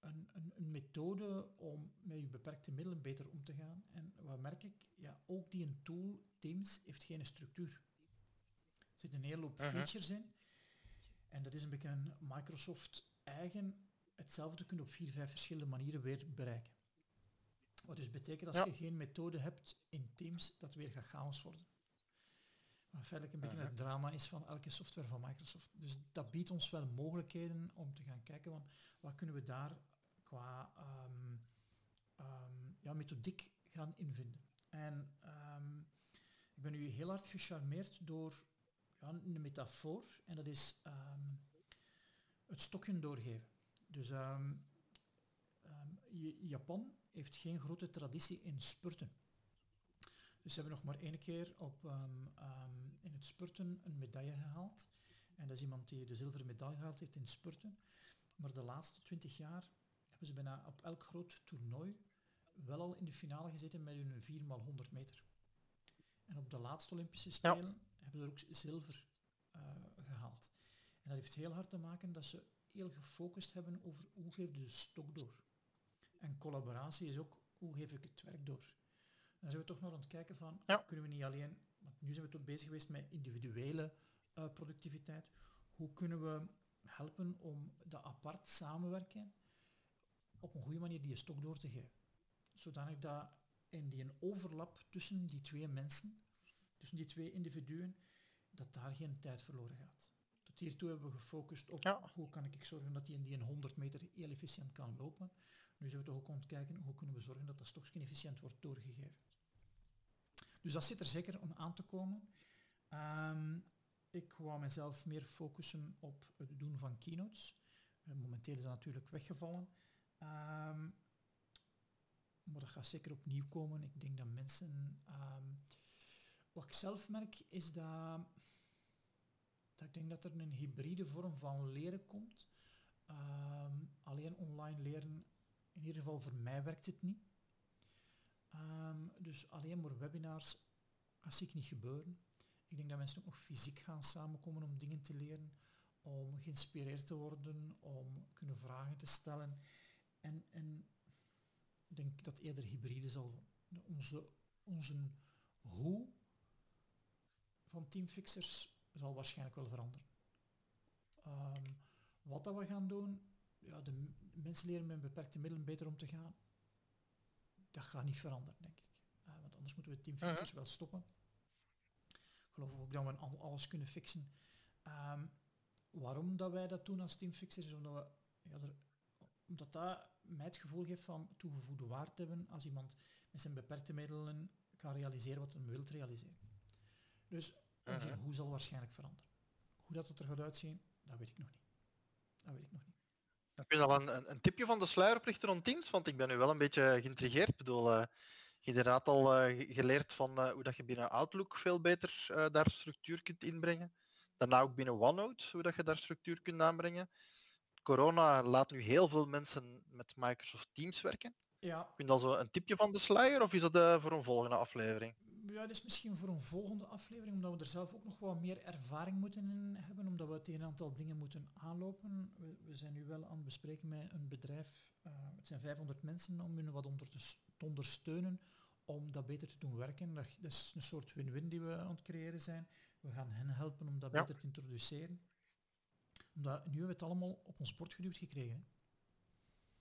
een, een, een, methode om met je beperkte middelen beter om te gaan. En wat merk ik? Ja, ook die een tool, Teams, heeft geen structuur. Er zitten een hele hoop features in. En dat is een beetje een Microsoft eigen. Hetzelfde kun je op vier, vijf verschillende manieren weer bereiken. Wat dus betekent als je geen methode hebt in Teams, dat weer gaat chaos worden. Maar feitelijk een beetje het drama is van elke software van Microsoft. Dus dat biedt ons wel mogelijkheden om te gaan kijken van wat kunnen we daar qua um, um, ja, methodiek gaan invinden. En um, ik ben nu heel hard gecharmeerd door ja, een metafoor en dat is het stokje doorgeven. Dus Japan heeft geen grote traditie in spurten. Dus ze hebben nog maar één keer op, in het spurten een medaille gehaald. En dat is iemand die de zilveren medaille gehaald heeft in spurten. Maar de laatste twintig jaar hebben ze bijna op elk groot toernooi wel al in de finale gezeten met hun 4x100 meter. En op de laatste Olympische Spelen hebben ze er ook zilver uh, gehaald. En dat heeft heel hard te maken dat ze heel gefocust hebben over hoe geef je de stok door. En collaboratie is ook hoe geef ik het werk door. En dan zijn we toch nog aan het kijken van, kunnen we niet alleen, want nu zijn we toch bezig geweest met individuele uh, productiviteit, hoe kunnen we helpen om dat apart samenwerken op een goede manier die stok door te geven. Zodanig dat in die overlap tussen die twee mensen, tussen die twee individuen, dat daar geen tijd verloren gaat. Hiertoe hebben we gefocust op hoe kan ik zorgen dat die in die een 100 meter heel efficiënt kan lopen. Nu zijn we toch ook aan het kijken hoe kunnen we zorgen dat dat stokje efficiënt wordt doorgegeven. Dus dat zit er zeker om aan te komen. Um, ik wou mezelf meer focussen op het doen van keynotes. Uh, momenteel is dat natuurlijk weggevallen. Um, maar dat gaat zeker opnieuw komen. Ik denk dat mensen... Um, wat ik zelf merk is dat, ik denk dat er een hybride vorm van leren komt. alleen online leren, in ieder geval voor mij werkt het niet. dus alleen maar webinars, zie ik niet gebeuren. Ik denk dat mensen ook nog fysiek gaan samenkomen om dingen te leren, om geïnspireerd te worden, om kunnen vragen te stellen. En, en ik denk dat eerder hybride zal onze, onze hoe van teamfixers zal waarschijnlijk wel veranderen. Um, wat dat we gaan doen, ja, de mensen leren met beperkte middelen beter om te gaan. Dat gaat niet veranderen, denk ik. Uh, want anders moeten we teamfixers wel stoppen geloof ook dat we alles kunnen fixen. Um, waarom dat wij dat doen als teamfixers is omdat, we, ja, er, omdat dat mij het gevoel geeft van toegevoegde waarde hebben als iemand met zijn beperkte middelen kan realiseren wat hij wil realiseren. Dus onze hoe zal waarschijnlijk veranderen. Hoe dat het er gaat uitzien, dat weet ik nog niet. Dat weet ik nog niet. Heb je al een, een, tipje van de sluier rond Teams? Want ik ben nu wel een beetje geïntrigeerd. Ik bedoel, uh, inderdaad al uh, geleerd van uh, hoe dat je binnen Outlook veel beter daar structuur kunt inbrengen. Daarna ook binnen OneNote, hoe dat je daar structuur kunt aanbrengen. Corona laat nu heel veel mensen met Microsoft Teams werken. Ja. Kun je dan zo een tipje van de sluier of is dat voor een volgende aflevering? Ja, dat is misschien voor een volgende aflevering, omdat we er zelf ook nog wat meer ervaring moeten hebben, omdat we tegen een aantal dingen moeten aanlopen. We, we, zijn nu wel aan het bespreken met een bedrijf, het zijn 500 mensen, om hun wat onder te, te ondersteunen om dat beter te doen werken. Dat, dat is een soort win-win die we aan het creëren zijn. We gaan hen helpen om dat beter te introduceren. Omdat nu hebben we het allemaal op ons bord geduwd gekregen.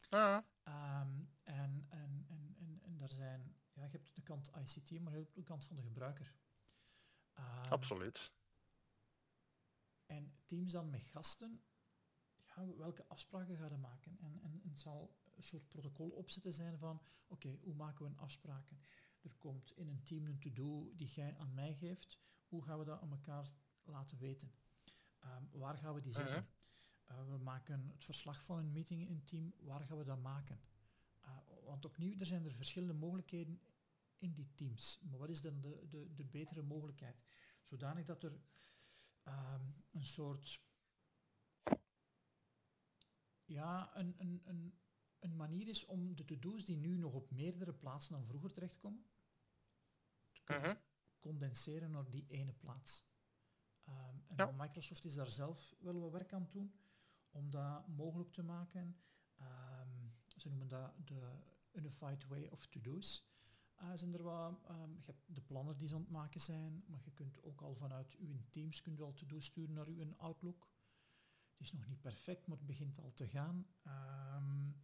Ah. Um, en, en, en, en, en daar zijn, ja, je hebt de kant ICT, maar je hebt de kant van de gebruiker. Um, Absoluut. En teams dan met gasten, ja, welke afspraken gaan we maken? En, en, en het zal een soort protocol opzetten zijn van, oké, hoe maken we een afspraken? Er komt in een team een to-do die jij aan mij geeft. Hoe gaan we dat aan elkaar laten weten? Ehm, waar gaan we die zeggen? Uh, we maken het verslag van een meeting in een team. Waar gaan we dat maken? Uh, want opnieuw, er zijn er verschillende mogelijkheden in die teams. Maar wat is dan de, de, de betere mogelijkheid? Zodanig dat er um, een soort ja, een, een, een, een manier is om de to-do's die nu nog op meerdere plaatsen dan vroeger terechtkomen, te kunnen uh-huh. condenseren naar die ene plaats. Um, en Microsoft is daar zelf wel wat werk aan doen om dat mogelijk te maken. Um, ze noemen dat de Unified Way of To-Do's. Uh, zijn er wat, um, je hebt de plannen die ze aan het maken zijn, maar je kunt ook al vanuit uw Teams kunt al to-do's sturen naar uw Outlook. Het is nog niet perfect, maar het begint al te gaan. Um,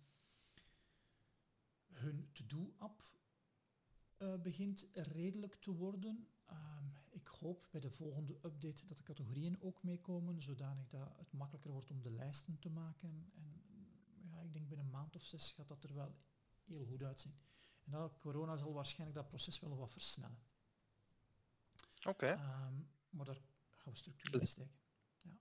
hun to-do-app uh, begint redelijk te worden. Um, ik hoop bij de volgende update dat de categorieën ook meekomen, zodanig dat het makkelijker wordt om de lijsten te maken. En ik denk binnen een maand of zes gaat dat er wel heel goed uitzien. En dat corona zal waarschijnlijk dat proces wel wat versnellen. Oké. Okay. Um, maar daar gaan we structuur in steken. Ja.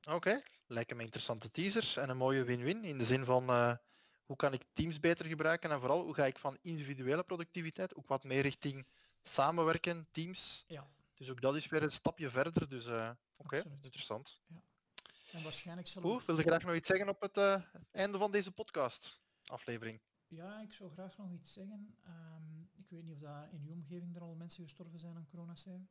Oké, okay. lijken me interessante teasers en een mooie win-win in de zin van uh, hoe kan ik teams beter gebruiken en vooral hoe ga ik van individuele productiviteit ook wat meer richting samenwerken, teams. Ja. Dus ook dat is weer een stapje verder. Dus uh, oké, okay, interessant. Ja. En waarschijnlijk zal Oeh, wil je graag nog iets zeggen op het uh, einde van deze podcast aflevering? Ja, ik zou graag nog iets zeggen. Um, ik weet niet of dat in uw omgeving er al mensen gestorven zijn aan coronacijfer.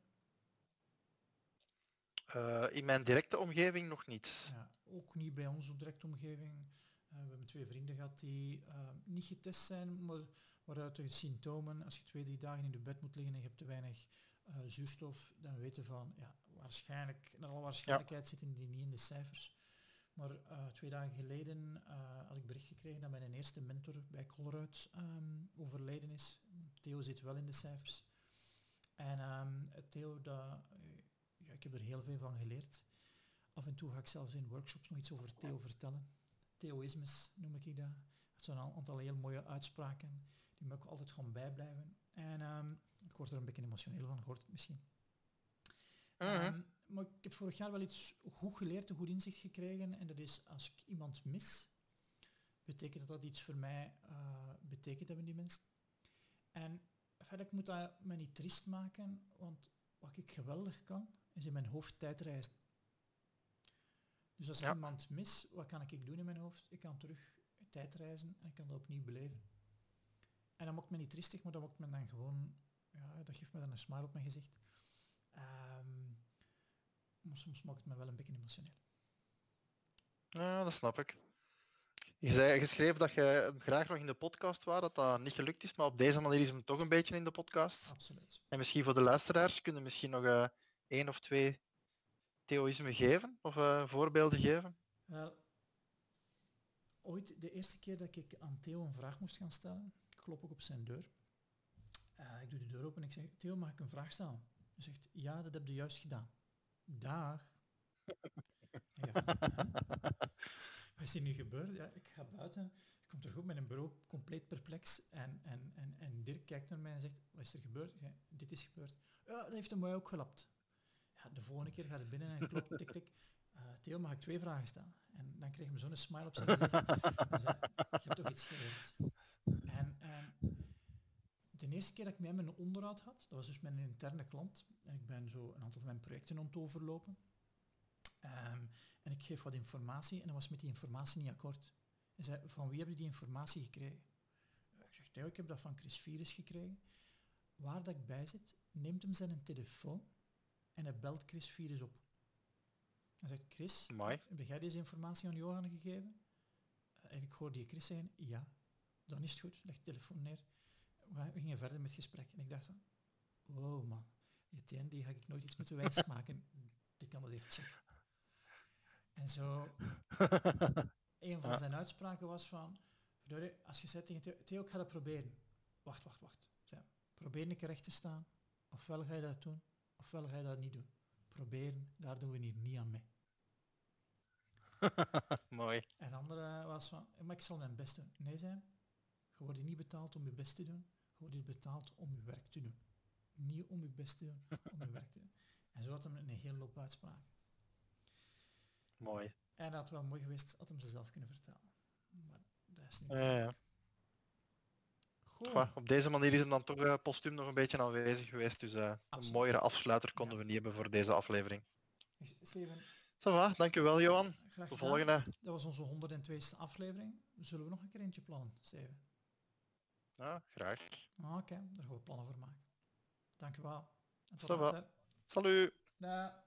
Uh, in mijn directe omgeving nog niet. Ja, ook niet bij ons op directe omgeving. Uh, we hebben twee vrienden gehad die uh, niet getest zijn, maar waaruit de symptomen, als je twee, drie dagen in de bed moet liggen en je hebt te weinig zuurstof, dan weten van, ja, waarschijnlijk, naar alle waarschijnlijkheid ja. zitten die niet in de cijfers. Maar twee dagen geleden had ik bericht gekregen dat mijn eerste mentor bij Colruyt um, overleden is. Theo zit wel in de cijfers. En um, Theo, dat, ja, ik heb er heel veel van geleerd. Af en toe ga ik zelfs in workshops nog iets over Theo vertellen. Theoïsmes noem ik dat. Dat zijn een aantal heel mooie uitspraken die me ook altijd gewoon bijblijven. En um, ik word er een beetje emotioneel van, hoort het misschien. Um, maar ik heb vorig jaar wel iets goed geleerd, een goed inzicht gekregen. En dat is als ik iemand mis, betekent dat dat iets voor mij uh, betekent hebben die mensen. En verder, moet dat me niet triest maken, want wat ik geweldig kan, is in mijn hoofd tijdreizen. Dus als ik iemand mis, wat kan ik doen in mijn hoofd? Ik kan terug tijdreizen en ik kan dat opnieuw beleven. En dat maakt me niet triestig, maar dat maakt me dan gewoon, ja, dat geeft me dan een smile op mijn gezicht. Um, maar soms maakt het me wel een beetje emotioneel. Ja, dat snap ik. Je zei geschreven dat je graag nog in de podcast wou, dat dat niet gelukt is, maar op deze manier is hem toch een beetje in de podcast. Absoluut. En misschien voor de luisteraars kunnen misschien nog uh, één of twee theoïsmen geven of uh, voorbeelden geven. Wel, ooit de eerste keer dat ik aan Theo een vraag moest gaan stellen, klop ik op zijn deur. Uh, ik doe de deur open en ik zeg, Theo, mag ik een vraag stellen? Hij zegt, ja, dat heb je juist gedaan. Dag. Wat is hier nu gebeurd? Ja, ik ga buiten, ik kom terug op met een bureau compleet perplex en, en, en, en Dirk kijkt naar mij en zegt, wat is er gebeurd? Ja, dit is gebeurd. Ja, dat heeft hem mij ook gelapt. Ja, de volgende keer gaat het binnen en klopt, tik, tik. Uh, Theo, mag ik twee vragen stellen? En dan kreeg hij zo'n smile op zijn gezicht. en zei, je hebt toch iets geleerd. En, en de eerste keer dat ik met hem een onderhoud had, dat was dus met een interne klant. En ik ben zo een aantal van mijn projecten aan het overlopen. Um, en ik geef wat informatie en dan was met die informatie niet akkoord. Hij zei, van wie heb je die informatie gekregen? Ik zeg, nee, ik heb dat van Chris Virus gekregen. Waar dat ik bij zit, neemt hem zijn telefoon en hij belt Chris Virus op. Hij zegt, Chris, Mooi. heb jij deze informatie aan Johan gegeven? En ik hoorde die Chris zeggen, ja. Dan is het goed, leg de telefoon neer. We gingen verder met het gesprek en ik dacht zo, wow man, Etienne, die ga ik nooit iets moeten wijsmaken. die kan dat eerst checken. En zo, een van zijn uitspraken was van, als je zegt tegen Theo, Theo, ik ga dat proberen. Wacht, wacht, wacht. Zeg, probeer een keer recht te staan. Ofwel ga je dat doen, ofwel ga je dat niet doen. Proberen, daar doen we hier niet aan mee. Mooi. En andere was van, maar ik zal mijn best doen. Nee, zijn. Je wordt niet betaald om je best te doen. Wordt betaald om je werk te doen. Niet om je best te doen, om je werk te doen. En zo had hem een hele loop uitspraken. Mooi. En dat had wel mooi geweest, had hem ze zelf kunnen vertellen. Maar dat is niet ja, op deze manier is hem dan toch uh, postuum nog een beetje aanwezig geweest. Dus uh, een mooiere afsluiter konden ja. we niet hebben voor deze aflevering. Steven. Va, dankjewel Johan. Graag de volgende. Dat was onze 102e aflevering. Zullen we nog een keer eentje plannen, Steven? Ja, graag. Ah, Oké, okay. daar gaan we plannen voor maken. Dankjewel. En tot later. Salut. Da.